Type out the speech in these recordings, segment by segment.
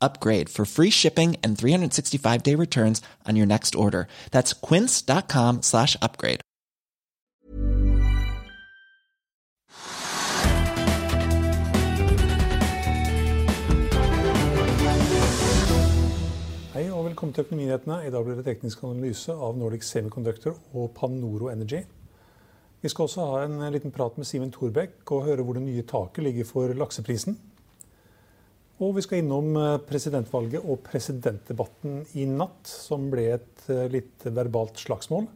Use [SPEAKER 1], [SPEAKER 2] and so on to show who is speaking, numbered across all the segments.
[SPEAKER 1] upgrade for free shipping and 365 day returns on your next order. That's quince.com slash upgrade.
[SPEAKER 2] Hei og velkommen til Økonominyhetene. I dag blir det teknisk analyse av Nordic Semiconductor og Panoro Energy. Vi skal også ha en liten prat med Simen Thorbekk og høre hvor det nye taket ligger for lakseprisen. Og vi skal innom eh, presidentvalget og presidentdebatten i natt, som ble et eh, litt verbalt slagsmål.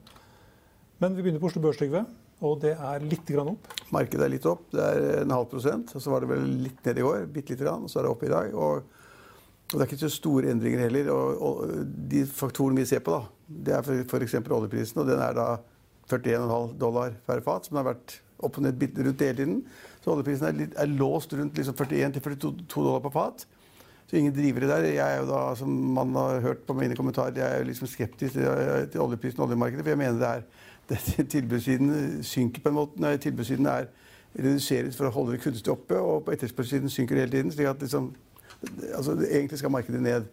[SPEAKER 2] Men vi begynner på Oslo Børs, Trygve. Og det er litt grann opp.
[SPEAKER 3] Markedet er litt opp. Det er en halv prosent. og Så var det vel litt ned i går. Bitte lite grann. Og så er det opp i dag. Og, og, det er ikke så store endringer heller. Og, og de faktorene vi ser på, da, det er f.eks. oljeprisen. Og den er da 41,5 dollar per fat, som har vært opp og ned rundt hele tiden. Så oljeprisen er, litt, er låst rundt liksom 41-42 dollar på fat. Så ingen drivere der. Jeg er jo da, som man har hørt på mine kommentarer, jeg er jo liksom skeptisk til, til oljeprisen og oljemarkedet. For jeg mener det er det, tilbudssiden synker på en måte. Nei, tilbudssiden er reduseres for å holde det kunstig oppe, og på etterspørselssiden synker det hele tiden. slik at liksom, altså, Egentlig skal markedet ned.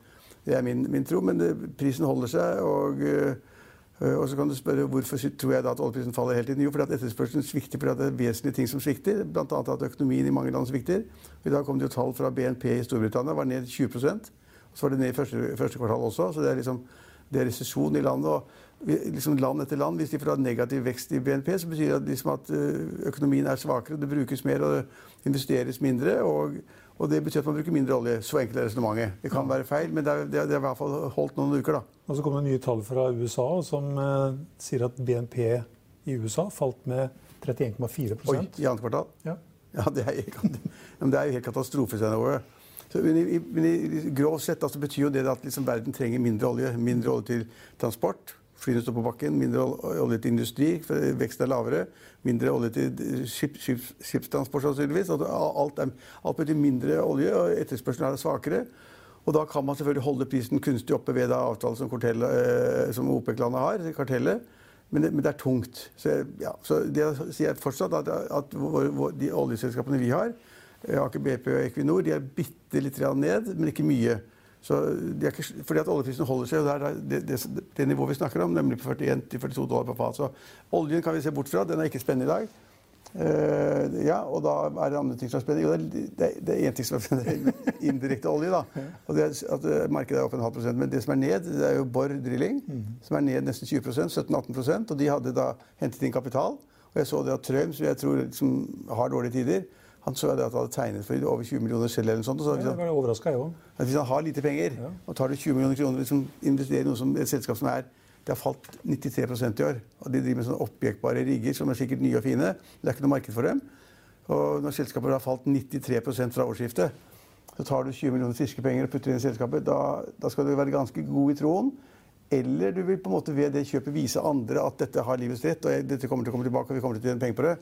[SPEAKER 3] Det er min, min tro. Men det, prisen holder seg. og... Uh, og så kan du spørre Hvorfor tror jeg da at oljeprisen faller hele tiden? Jo, fordi at etterspørselen svikter fordi at det er vesentlige ting som svikter. Bl.a. at økonomien i mange land svikter. I dag kom det jo tall fra BNP i Storbritannia, var ned 20% Så var det ned i første, første kvartal også. Så det er liksom det er resesjon i landet. og liksom Land etter land, hvis de får negativ vekst i BNP, så betyr det liksom at økonomien er svakere, det brukes mer og det investeres mindre. og og det betyr at man bruker mindre olje. Så enkelt er resonnementet. Det kan være feil, men det har i hvert fall holdt noen uker. da.
[SPEAKER 2] Og Så kom det nye tall fra USA som eh, sier at BNP i USA falt med 31,4
[SPEAKER 3] Oi, I andre kvartal?
[SPEAKER 2] Ja.
[SPEAKER 3] ja det, er, det, er, jo helt katastrofescenarioet. Men i, men i grovt sett altså, betyr jo det at liksom, verden trenger mindre olje. Mindre olje til transport. Flyene står på bakken. Mindre olje til industri, veksten er lavere. Mindre olje til skip, skip, skipstransport, sannsynligvis. Alt, alt betyr mindre olje, og etterspørselen er svakere. Og da kan man selvfølgelig holde prisen kunstig oppe ved avtalen som, eh, som OPEC-landet har, kartellet. Men det, men det, er tungt. Så, ja, så det sier jeg fortsatt at, at vår, vår, de oljeselskapene vi har, eh, Aker BP og Equinor, de er bitte litt ned, men ikke mye. Så er ikke, fordi at oljeprisen holder seg, og det er det, det, det nivået vi snakker om, nemlig på 41-42 dollar per fat. Så oljen kan vi se bort fra. Den er ikke spennende i dag. Uh, ja, og da er det andre ting som er spennende. Jo, det, er én ting som er spennende. Indirekte olje, da. Og det er at eh, Markedet er opp en halv prosent. Men det som er ned, det er jo Borr Drilling, mm. som er ned nesten 20% 17-18% Og de hadde da hentet inn kapital. Og jeg så det at Trøim, som jeg tror liksom, har dårlige tider, han så at han hadde tegnet for over 20 millioner selv. eller noe sånt. Og Så,
[SPEAKER 2] liksom, ja, var jeg
[SPEAKER 3] også. Hvis han har lite penger, ja. og tar du 20 millioner kroner liksom, investerer i noe som et selskap som er det har falt 93% i år. og De driver med sånne oppjekkbare rigger som er sikkert nye og fine. Det er ikke noe marked for dem. Og når selskapet har falt 93% fra årsskiftet, så tar du 20 millioner friske penger og putter inn i selskapet. Da, da, skal du være ganske god i troen. Eller du vil på en måte ved det kjøpet vise andre at dette har livets rett, og dette kommer til å komme tilbake, og vi kommer til å tjene penger på det.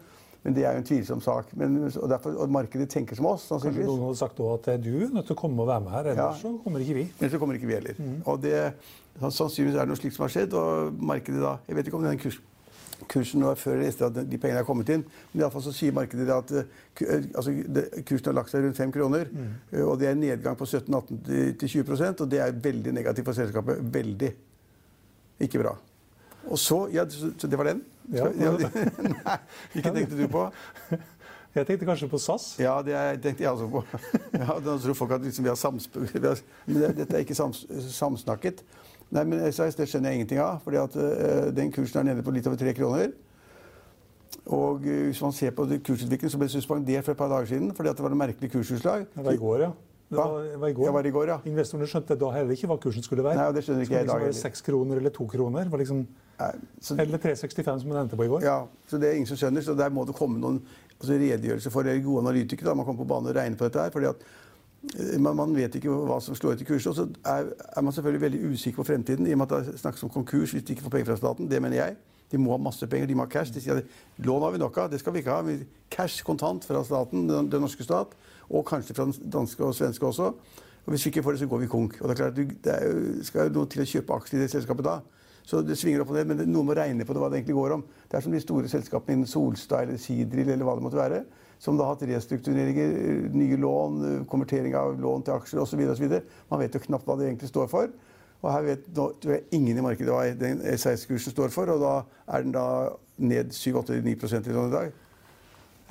[SPEAKER 3] Men det er jo en tvilsom sak. Men, og, derfor, og markedet tenker som oss.
[SPEAKER 2] Kanskje noen hadde sagt at du er nødt til å komme og være med her, ellers ja. så kommer ikke vi.
[SPEAKER 3] Ellers så kommer ikke vi heller. Mm. Og det, sannsynligvis er det noe slikt som har skjedd. Og markedet da Jeg vet ikke om den kurs, kursen var før eller etter at de pengene er kommet inn. Men iallfall så sier markedet at eh, altså, det, kursen har lagt seg rundt 5 kroner. Mm. Eh, og det er en nedgang på 17-18 til 20% og det er veldig negativt for selskapet. Veldig. Ikke bra. Og så Ja, så det var den? Ja. Nei, ikke tenkte du på?
[SPEAKER 2] Jeg tenkte kanskje på SAS.
[SPEAKER 3] Ja, det tenkte jeg også på. Ja, da tror folk at liksom vi har sams... Men dette er ikke sams, samsnakket. Nei, men SAS det skjønner jeg ingenting av. fordi at uh, den kursen er nede på litt over tre kroner. Og uh, hvis man ser på kursutviklingen, så ble det suspendert for et par dager siden fordi at det var noe merkelig kursutslag.
[SPEAKER 2] Det var i går, ja. Det var, var i går.
[SPEAKER 3] Var i går, ja.
[SPEAKER 2] Investorene skjønte da heller ikke hva kursen skulle være.
[SPEAKER 3] Nei, det skjønner ikke jeg i dag
[SPEAKER 2] Skulle liksom være seks kroner eller to kroner. Var liksom,
[SPEAKER 3] Nei, så,
[SPEAKER 2] eller 3,65 som den endte på i går.
[SPEAKER 3] ja, så det er ingen som skjønner. Så der må det komme noen altså redegjørelse for eller gode analytikere. da man kommer på banen og regner på dette her. fordi at eh, man, man vet ikke hva som slår ut i kursen. Og så er, er man selvfølgelig veldig usikker på fremtiden i og med at det snakkes om konkurs hvis de ikke får penger fra staten. Det mener jeg. De må ha masse penger, de må ha cash. De sier at lån har vi nok av, det skal vi ikke ha. Cash kontant fra staten, den, den norske stat, og kanskje fra danske og svenske også. Og hvis vi ikke får det, så går vi konk. Og det er klart, du- det er skal jo noe til å kjøpe aksjer i det selskapet da. Så det svinger opp og ned, men det- noen må regne på det, hva det egentlig går om. Det er som de store selskapene innen Solstad eller Sidril eller hva det måtte være, som da har hatt restruktureringer, nye lån, konvertering av lån til aksjer osv. Man vet jo knapt hva det egentlig står for. Og her vet nå, tror jeg ingen i markedet hva den SAS-kursen står for, og da er den da ned 7-8-9 eller sånn i dag.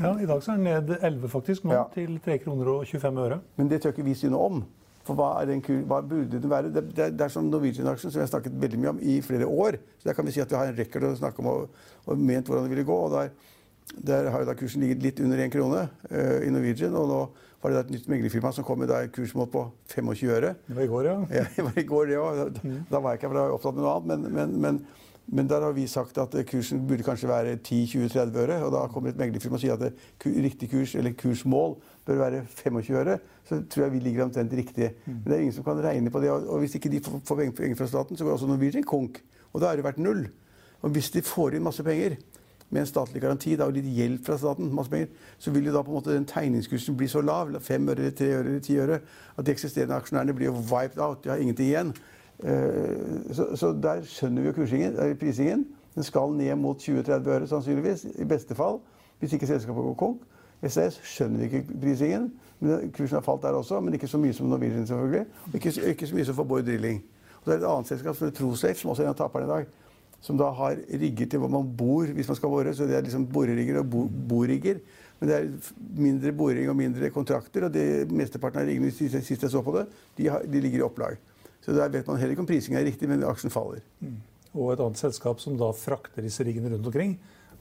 [SPEAKER 2] Ja, I dag så er den ned 11 faktisk, nå
[SPEAKER 3] Ja.
[SPEAKER 2] til 3 kroner og 25 øre.
[SPEAKER 3] Men det tør ikke vi si noe om. For hva, den kur hva burde den være? Det, det, det er som Norwegian-aksjen, som jeg har snakket veldig mye om i flere år. Så der kan vi si at vi har en record å snakke om og, og ment hvordan det ville gå. og der, der har jo da kursen ligget litt under én krone uh, i Norwegian. Og nå var det et nytt meglerfirma som kom med et kursmål på 25 øre.
[SPEAKER 2] Det var i går, ja.
[SPEAKER 3] Ja, det var i går, òg. Da, da var jeg ikke opptatt med noe annet. Men, men, men, men der har vi sagt at kursen burde kanskje være 10-20-30 øre. Og da kommer et meglerfirma og sier at riktig kurs, eller kursmål, bør være 25 øre. Så tror jeg vi ligger omtrent riktig. Men det er ingen som kan regne på det. Og hvis ikke de får får penger fra staten, så går også Norwegian konk. Og da har det vært null. Og hvis de får inn masse penger med en statlig garanti da, og litt hjelp fra staten, masse penger, så vil jo da på en måte den tegningskursen bli så lav, fem øre, tre øre ti øre, at de eksisterende aksjonærene blir jo wiped out. De har ingenting igjen. Eh, Så, så der skjønner vi jo kursingen, prisingen. Den skal ned mot 20-30 øre sannsynligvis, i beste fall. Hvis ikke selskapet går konk. SAS skjønner vi ikke prisingen. men Kursen har falt der også, men ikke så mye som Norwegian selvfølgelig. Og ikke, ikke så mye som for Bård Drilling. Og så er det et annet selskap som heter Trosafe, som også er en av taperne i dag. Som da har rigger til hvor man bor hvis man skal bore. Så det er liksom borerigger og bo, borigger. Men det er mindre boring og mindre kontrakter. Og det mesteparten av riggene sist jeg så på det, de, har, de ligger i opplag. Så der vet man heller ikke om prisingen er riktig, men aksjen faller.
[SPEAKER 2] Og et annet selskap som da frakter disse riggene rundt omkring,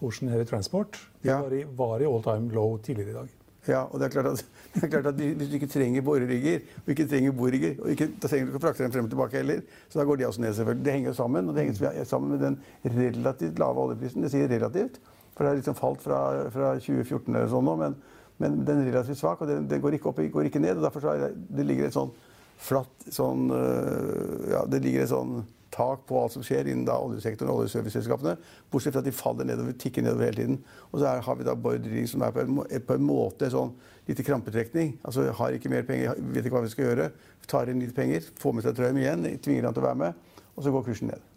[SPEAKER 2] Ocean Heavy Transport, de
[SPEAKER 3] Ja.
[SPEAKER 2] var i, var i all time low tidligere i dag.
[SPEAKER 3] Ja, og det er klart at, det er klart at Hvis du ikke trenger borerigger og ikke trenger borerigger, og ikke, da trenger du ikke å frakte dem frem og tilbake heller, så da går de også ned. selvfølgelig. Det henger jo sammen, og det henger sammen med den relativt lave oljeprisen. Det sier relativt, for det har liksom falt fra, fra 2014 eller sånn nå, men, men den er relativt svak, og den, den går ikke opp går ikke ned. og Derfor så er det, det ligger et sånn flatt sånn øh, Ja, det ligger et sånn tak på alt som skjer innen da oljesektoren og oljeserviceselskapene. Bortsett fra at de faller nedover, tikker nedover hele tiden. Og så har vi da Bård Drilling som er på en, på en måte sånn lite krampetrekning. Altså har ikke mer penger, vet ikke hva vi skal gjøre. Tar inn litt penger, får med seg Trøim igjen, tvinger han til å være med, og så går kursen ned.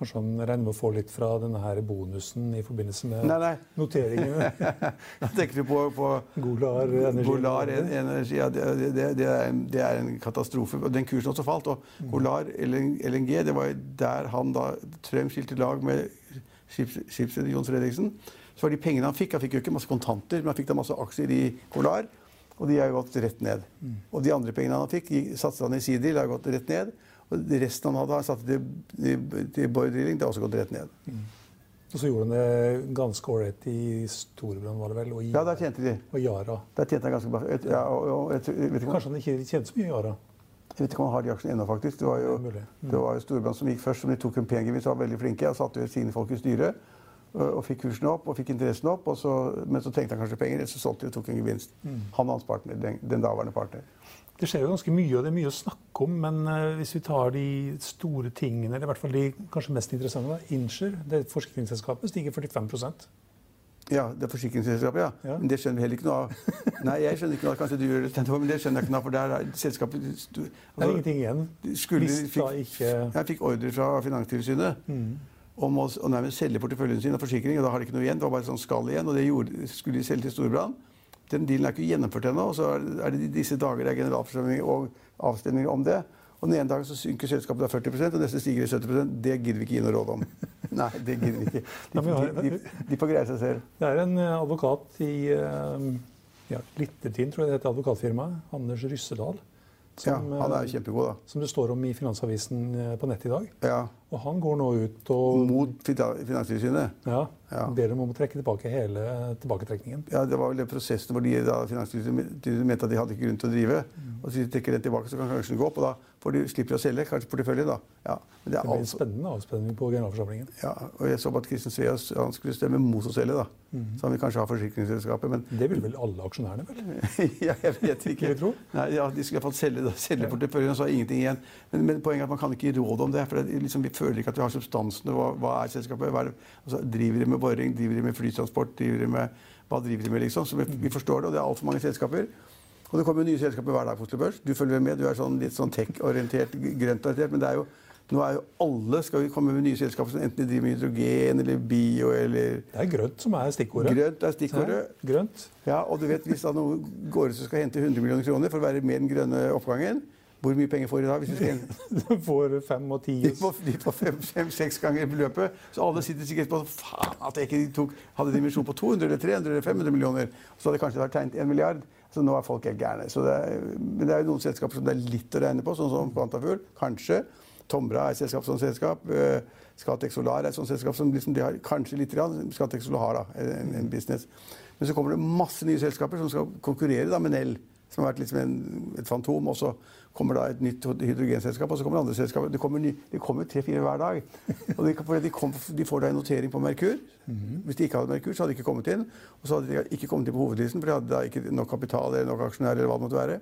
[SPEAKER 2] Kanskje han regner med å få litt fra denne her bonusen i forbindelse med
[SPEAKER 3] Nei, nei.
[SPEAKER 2] noteringene.
[SPEAKER 3] Da tenker du på, på
[SPEAKER 2] Golar Energi.
[SPEAKER 3] Golar energi Ja, det, det, det, er en, det er en katastrofe. Den kursen også falt. Og Golar LNG, det var der han da Trøm skilte lag med skips- skipsreder Jon Fredriksen. Så var de pengene han fikk Han fikk jo ikke masse kontanter, men han fikk da masse aksjer i Golar. Og de har jo gått rett ned. Og de andre pengene han fikk, satset han i Sidil, har gått rett ned. Og resten han hadde, han satte til, til, til det har også gått rett ned.
[SPEAKER 2] Og så gjorde han det ganske ålreit i Storebrand, var det vel, og, i,
[SPEAKER 3] Ja, der tjente de.
[SPEAKER 2] og Yara.
[SPEAKER 3] Der tjente han ganske bra. Et- Ja, og, et- vet ikke
[SPEAKER 2] Kanskje han ikke tjente så mye i Yara.
[SPEAKER 3] Jeg vet ikke om han har de aksjene ennå, faktisk. Det var jo,
[SPEAKER 2] Det
[SPEAKER 3] det var jo Storebrand som gikk først, som de tok en de var veldig flinke. Og satte jo sine folk i styret. Og, fikk kursen opp og fikk interessen opp. Og så, men så trengte han kanskje penger, så solgte de og tok en gevinst. Han og hans partner, den, den daværende partner.
[SPEAKER 2] Det skjer jo ganske mye, og det er mye å snakke om. Men eh, hvis vi tar de store tingene, eller i hvert fall de kanskje mest interessante, da, Insure, det forsikringsselskapet, stiger 45
[SPEAKER 3] Ja, det er forsikringsselskapet, ja.
[SPEAKER 2] Ja.
[SPEAKER 3] Men det skjønner vi heller ikke noe av. Nei, jeg skjønner ikke noe av Kanskje du gjør det, men det skjønner jeg ikke noe av. For der er selskapet altså,
[SPEAKER 2] Det er ingenting igjen.
[SPEAKER 3] skulle, fikk,
[SPEAKER 2] ikke
[SPEAKER 3] Jeg fikk ordre fra Finanstilsynet om å, å nærmest selge porteføljen sin av forsikring. og Da har de ikke noe igjen. Det var bare sånn skall igjen. Og det gjorde, skulle de selge til Storebrand. Den dealen er ikke gjennomført ennå. Og så er det- disse dager det er generalforsamling og avstemninger om det. Og den ene dagen så synker selskapet da 40% og neste stiger det 70% Det gidder vi ikke gi noe råd om. Nei, det gidder vi ikke. De, de, de, de får greie seg selv.
[SPEAKER 2] Det er en eh, advokat i eh, ja, Littertid, tror jeg det heter advokatfirmaet, Anders Ryssedal, som,
[SPEAKER 3] Ja, han er
[SPEAKER 2] eh,
[SPEAKER 3] kjempegod, da.
[SPEAKER 2] som det står om i Finansavisen eh, på nett i dag.
[SPEAKER 3] Ja.
[SPEAKER 2] Og han går nå ut og
[SPEAKER 3] Mot Fina- Finanstilsynet.
[SPEAKER 2] ja,
[SPEAKER 3] Ja.
[SPEAKER 2] ber dem om å trekke tilbake hele tilbaketrekningen.
[SPEAKER 3] Ja, Det var vel den prosessen hvor de da Finanstilsynet mente at de hadde ikke grunn til å drive. Og så de trekker den tilbake, så kan kanskje den gå opp, og da får du slipper å selge kanskje porteføljen. da. Ja, men det
[SPEAKER 2] Det blir en
[SPEAKER 3] altså,
[SPEAKER 2] spennende avspenning på generalforsamlingen.
[SPEAKER 3] ja, og Jeg så på at Kristin Sveas skulle stemme mot å selge, da. Så han vil kanskje ha forsikringsselskapet, men
[SPEAKER 2] Det vil vel alle aksjonærene, vel?
[SPEAKER 3] ja, jeg vet ikke.
[SPEAKER 2] Jeg tror.
[SPEAKER 3] Nei, ja, De skulle iallfall selge, da, selge porteføljen, og så har ingenting igjen. Men, men poenget er at man kan ikke gi råd om det. for det, liksom, Vi føler ikke at vi har substansene. Hva, hva er selskapet? Hva er altså, driver de med boring? Driver de med flytransport? Driver de med, hva driver de med, liksom? Så vi, vi forstår det, og det er altfor mange selskaper. Og det kommer nye selskaper hver dag på Oslo Børs. Du følger med, du er sånn litt sånn tech-orientert, grøntorientert. Men det er jo, nå er jo alle skal vi komme med nye selskaper som enten de driver med hydrogen eller bio eller
[SPEAKER 2] Det er grønt som er stikkordet.
[SPEAKER 3] Grønt er stikkordet.
[SPEAKER 2] Ja, Grønt.
[SPEAKER 3] Ja, og du vet, Hvis da noen går ut som skal hente 100 millioner kroner for å være med i den grønne oppgangen, hvor mye penger får de da? hvis de skal
[SPEAKER 2] Får fem og ti.
[SPEAKER 3] De får, de får fem, ganger beløpet. Så alle sitter sikkert på faen at jeg ikke tok, hadde dimensjon på 200 eller 300 eller 500 millioner. Så hadde det kanskje tegnet 1 milliard. Så nå er folk helt gærne. Det er, men det er jo noen selskaper som det er litt å regne på, sånn som Quantafuel. Kanskje. Tombra er et selskap som selskap. Skatex Scatec Solar er et sånt selskap som liksom de har kanskje litt. Scatec Solar har da, en, en business. Men så kommer det masse nye selskaper som skal konkurrere da med Nell som har vært liksom en, et fantom. Og så kommer da et nytt hydrogenselskap, og så kommer andre selskaper. Det kommer, kommer tre-fire hver dag. Og de, de, kom, de får da en notering på Merkur. Hvis de ikke hadde Merkur, så hadde de ikke kommet inn. Og så hadde de ikke kommet inn på hovedlisten, for de hadde da ikke nok kapital eller nok aksjonærer. eller hva det måtte være.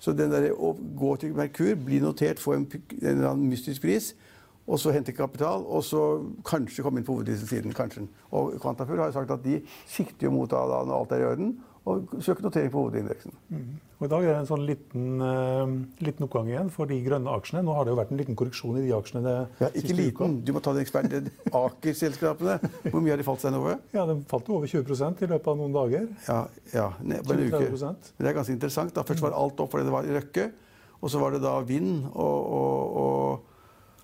[SPEAKER 3] Så den der, å gå til Merkur, bli notert, få en, en eller annen mystisk pris, og så hente kapital, og så kanskje komme inn på hovedlisten siden. kanskje. Og Kvantafjord har jo sagt at de sikter jo mot da, da, når alt er i orden, og søk notering på hovedindeksen.
[SPEAKER 2] Og I dag er det en sånn liten, uh, liten oppgang igjen for de grønne aksjene. Nå har det jo vært en liten korreksjon i de aksjene det
[SPEAKER 3] Ja, ikke
[SPEAKER 2] siste uka.
[SPEAKER 3] Du må ta den eksperten. Aker-selskapene. Hvor mye har de falt seg nå? over?
[SPEAKER 2] Ja, De falt jo over 20% i løpet av noen dager.
[SPEAKER 3] Ja, ja ne, på en uke. Men det er ganske interessant. da. Først var alt opp fordi det var i Røkke. Og så var det da vind og, og, og,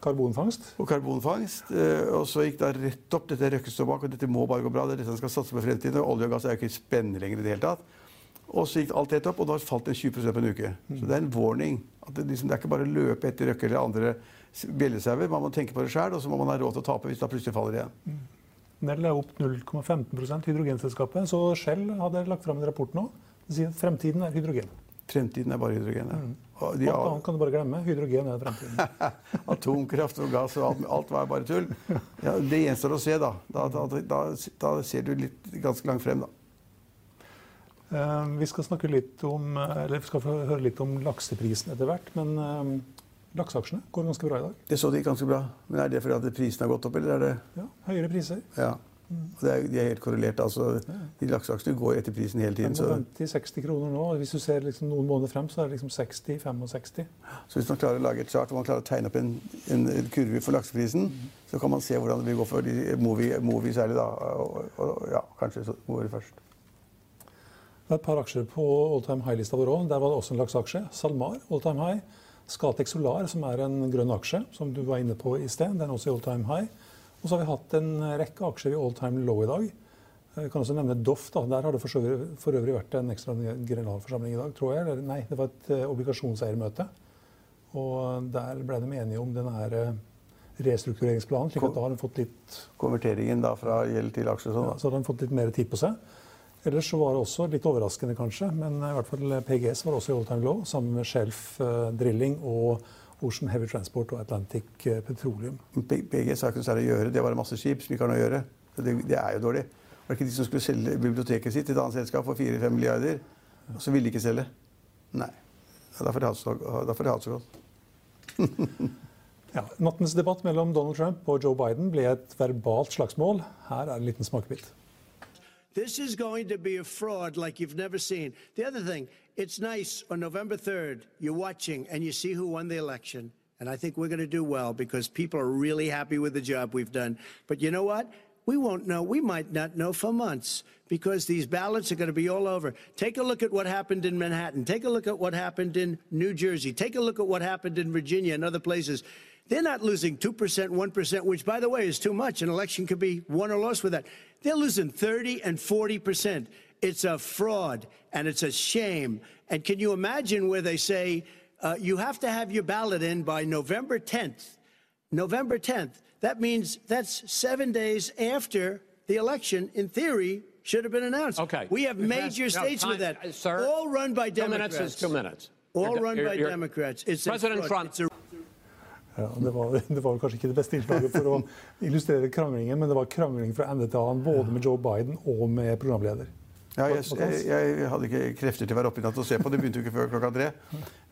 [SPEAKER 2] Karbonfangst.
[SPEAKER 3] og karbonfangst. Eh, Og så gikk det rett opp. Dette er står og dette må bare gå bra. Det er dette han skal satse på fremtiden. Olje og gass er jo ikke spennende lenger i det hele tatt. Og så gikk alt rett opp, og da falt det 20 på en uke. Så det er en warning. At det, liksom, det er ikke bare å løpe etter Røkke eller andre bjellesauer. Man må tenke på det sjøl, og så må man ha råd til å tape hvis det plutselig faller igjen.
[SPEAKER 2] Nell er opp 0,15% hydrogenselskapet. Så Shell hadde lagt fram en rapport nå. Det sier at fremtiden er hydrogen.
[SPEAKER 3] Fremtiden er bare hydrogen. ja. Og de
[SPEAKER 2] Alt annet kan du bare glemme. Hydrogen er fremtiden.
[SPEAKER 3] Atomkraft og gass og alt, alt var bare tull. Ja, det gjenstår å se, da. Da, da, da. da ser du litt ganske langt frem, da.
[SPEAKER 2] Eh, Vi skal snakke litt om, eller vi skal få høre litt om lakseprisen etter hvert. Men eh, lakseaksjene går ganske bra i dag.
[SPEAKER 3] Det så de ganske bra. Men er det fordi at prisen har gått opp, eller er det
[SPEAKER 2] Ja, Høyere priser.
[SPEAKER 3] Ja. Og Det er, de er helt korrelert. altså. De lakseaksjene går etter prisen hele tiden. Så,
[SPEAKER 2] 50-60 kroner nå. og Hvis du ser liksom noen måneder frem, så er det liksom 60-65.
[SPEAKER 3] så hvis man klarer å lage et chart hvor man klarer å tegne opp en, en, kurve for lakseprisen, så kan man se hvordan det vil gå for de Movi, Movi særlig, da. Og, og, ja, kanskje så Movi først.
[SPEAKER 2] Det er et par aksjer på all time high-lista vår òg. Der var det også en lakseaksje. SalMar all time high. Scatec Solar, som er en grønn aksje, som du var inne på i sted. Den er også i all time high. Og så har vi hatt en rekke aksjer i all time low i dag. Jeg kan også nevne Doff. da. Der har det for øvrig vært en ekstra generalforsamling i dag, tror jeg. Eller, nei, det var et eh, obligasjonseiermøte. Og der ble de enige om den her eh, restruktureringsplanen. slik at da har de fått litt
[SPEAKER 3] Konverteringen da fra gjeld til aksjer sånn.
[SPEAKER 2] ja, så har de fått litt mer tid på seg. Ellers så var det også litt overraskende, kanskje, men i hvert fall PGS var også i all time low, sammen med Shelf eh, Drilling og Ocean Heavy Transport og Atlantic eh, Petroleum.
[SPEAKER 3] Begge sakene er å gjøre. Det er bare masse skip som ikke har noe å gjøre. Det, det er jo dårlig. Var det ikke de som skulle selge biblioteket sitt til et annet selskap for 4-5 milliarder? Og så ville de ikke selge? Nei. Ja, da får det så, da får de ha det så godt.
[SPEAKER 2] Ja, nattens debatt mellom Donald Trump og Joe Biden ble et verbalt slagsmål. Her er en liten smakebit.
[SPEAKER 4] This is going to be a fraud like you've never seen. The other thing, it's nice on November 3rd, you're watching and you see who won the election. And I think we're going to do well because people are really happy with the job we've done. But you know what? We won't know. We might not know for months because these ballots are going to be all over. Take a look at what happened in Manhattan. Take a look at what happened in New Jersey. Take a look at what happened in Virginia and other places. They're not losing 2%, 1%, which, by the way, is too much. An election could be won or lost with that. They're losing 30 and 40%. It's a fraud and it's a shame. And can you imagine where they say, Uh, you have to have your ballot in by November 10th. November 10th. That means that's seven days after the election, in theory, should have been announced.
[SPEAKER 5] Okay.
[SPEAKER 4] We have major
[SPEAKER 5] no,
[SPEAKER 4] states with that.
[SPEAKER 5] sir,
[SPEAKER 4] All run by Democrats.
[SPEAKER 5] Two minutes is two minutes.
[SPEAKER 4] All
[SPEAKER 5] You're-
[SPEAKER 4] run
[SPEAKER 5] you're-
[SPEAKER 4] by
[SPEAKER 5] you're-
[SPEAKER 4] Democrats. It's
[SPEAKER 5] President. Trump.
[SPEAKER 2] Ja, det, var, det var kanskje ikke det beste innslaget for å illustrere kranglingen, men det var krangling fra ende til annen, både med Joe Biden og med programleder.
[SPEAKER 3] Ja, jeg, jeg, jeg hadde ikke krefter til å være oppe i natt og se på. Det begynte jo ikke før klokka tre.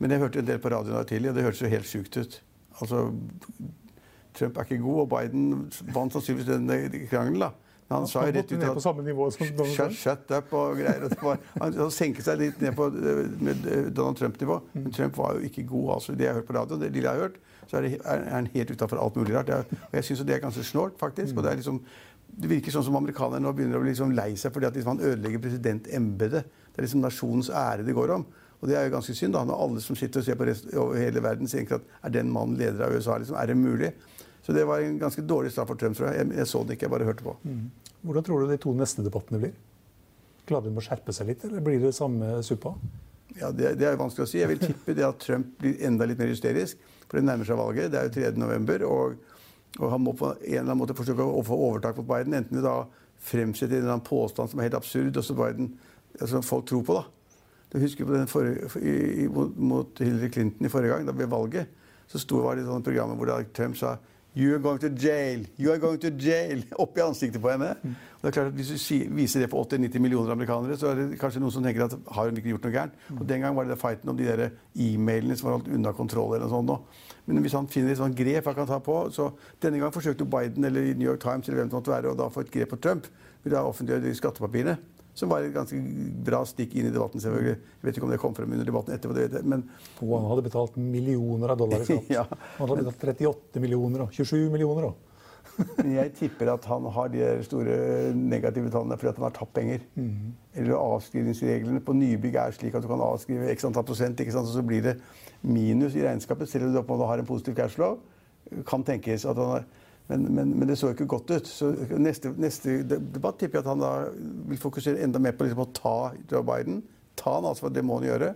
[SPEAKER 3] Men jeg hørte en del på radioen der tidlig, og det hørtes jo helt sjukt ut. Altså, Trump er ikke god, og Biden vant sannsynligvis den krangelen. da. Men han sa jo rett ut
[SPEAKER 2] på
[SPEAKER 3] at shut, shut up og greier. Og var, han, han senket seg litt ned på eh, eh, Donald Trump-nivå.
[SPEAKER 2] Mm.
[SPEAKER 3] Men Trump var jo ikke god. altså. Det jeg har hørt på radioen, det lille jeg har hørt, så er, det, er han helt utafor alt mulig rart. Er, og jeg syns det er ganske snålt, faktisk. og det er liksom det virker sånn som amerikanerne nå begynner å bli liksom lei seg fordi at liksom han ødelegger presidentembetet. Det er liksom nasjonens ære det går om. Og det er jo ganske synd, da, når alle som sitter og ser på rest, over hele verden, sier at er den mannen leder av USA? Liksom, er det mulig? Så det var en ganske dårlig straff for Trump, tror jeg. Jeg, jeg så den ikke, jeg bare hørte på.
[SPEAKER 2] Hvordan tror du de to neste debattene blir? Klarer de å skjerpe seg litt, eller blir det samme suppa?
[SPEAKER 3] Ja, det, det er vanskelig å si. Jeg vil tippe det at Trump blir enda litt mer hysterisk. For det nærmer seg valget. Det er jo 3. november. Og, og han må på en eller annen måte forsøke å få overtak mot Biden. Enten ved da fremsette en eller annen påstand som er helt absurd, og som Biden, altså folk tror på. da. Du husker på den forrige, i, mot- Hillary Clinton i forrige gang, da ved valget. Så sto det i sånne programmer hvor Trump sa You are going to jail! You are going to jail! Opp i ansiktet på henne. Og det er klart at Hvis du viser det for 80-90 millioner amerikanere, så er det kanskje noen som tenker at har hun ikke gjort noe gærent? Og Den gang var det fighten om de der e-mailene som var holdt unna kontroll. eller sånt. Men hvis han finner et sånt grep han kan ta på så Denne gang forsøkte Biden eller New York Times eller hvem det måtte være, å da få et grep på Trump ved å offentliggjøre skattepapirene. Som var et ganske bra stikk inn i debatten. selvfølgelig. Jeg vet ikke om det kom frem under debatten etterpå, det men
[SPEAKER 2] Og han hadde betalt millioner av dollar i skatt.
[SPEAKER 3] Ja.
[SPEAKER 2] Han hadde betalt 38 millioner og 27 millioner
[SPEAKER 3] Og. Jeg tipper at han har de store negative tallene fordi han har tapt penger. Eller avskrivningsreglene på nybygg er slik at du kan avskrive x antall prosent, og så blir det minus i regnskapet, selv om du har en positiv cashflow. Kan tenkes at han har men, men, men det så ikke godt ut. Så neste, neste debatt tipper jeg at han da vil fokusere enda mer på liksom å ta Joe Biden. Ta han altså, for det må han gjøre.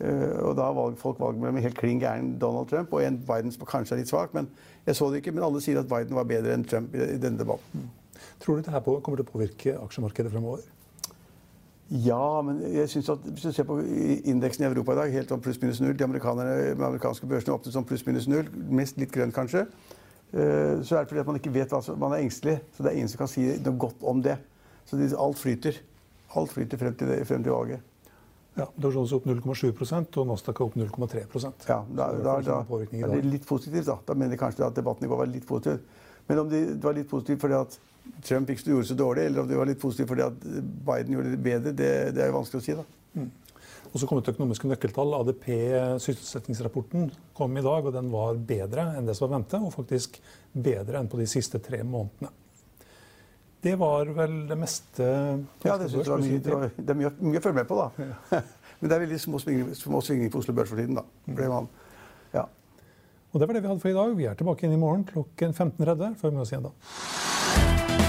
[SPEAKER 3] Uh, og da har valg, folk valget mellom en helt klin gæren Donald Trump og en Biden som kanskje er litt svak. Men jeg så det ikke. Men alle sier at Biden var bedre enn Trump i, i denne debatten.
[SPEAKER 2] Tror du dette her på- kommer til å påvirke aksjemarkedet fremover?
[SPEAKER 3] Ja, men jeg synes at hvis du ser på indeksen i Europa i dag, helt om pluss-minus null. De amerikanske børsene åpnet som pluss-minus null. Mest litt grønn, kanskje. Eh, Så er det fordi at man ikke vet hva som Man er engstelig. Så det er ingen som kan si noe godt om det. Så det, alt flyter. Alt flyter frem til, det, frem til valget.
[SPEAKER 2] Ja, Dow Jones opp 0,7% og Nasdaq opp 0,3%
[SPEAKER 3] Ja, da, da, da, da
[SPEAKER 2] er
[SPEAKER 3] det litt positivt, da. Da mener jeg kanskje at debatten i går var litt positiv. Men om det, var litt positivt fordi at Trump ikke gjorde så dårlig, eller om det var litt positivt fordi at Biden gjorde det bedre, det, det er jo vanskelig å si, da.
[SPEAKER 2] Og så kom et økonomiske nøkkeltall. ADP, sysselsettingsrapporten, kom i dag, og den var bedre enn det som var ventet, og faktisk bedre enn på de siste tre månedene. Det var vel det meste
[SPEAKER 3] Ja, det, synes jeg var mye, det, var, det er mye, mye å følge med på, da. Men det er veldig små svingninger, små på Oslo Børs for tiden, da. Det ja.
[SPEAKER 2] Og det var det vi hadde for i dag. Vi er tilbake inn i morgen klokken 15.30. Følg med oss igjen da.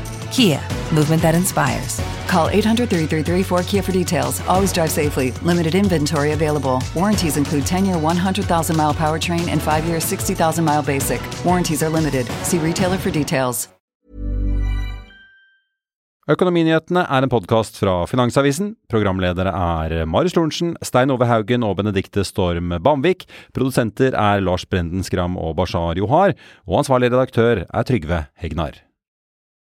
[SPEAKER 6] Kia, movement that inspires.
[SPEAKER 7] Call 800 333 4KIA for details. Always drive safely. Limited inventory available. Warranties include 10 year 100,000 mile powertrain and 5 year 60,000 mile basic. Warranties are limited. See retailer for details.
[SPEAKER 8] Økonominyhetene er en podkast fra Finansavisen. Programledere er Marius Lorentzen, Stein Ove Haugen og Benedikte Storm Bamvik. Produsenter er Lars Brenden Skram og Bashar Johar. Og ansvarlig redaktør er Trygve Hegnar.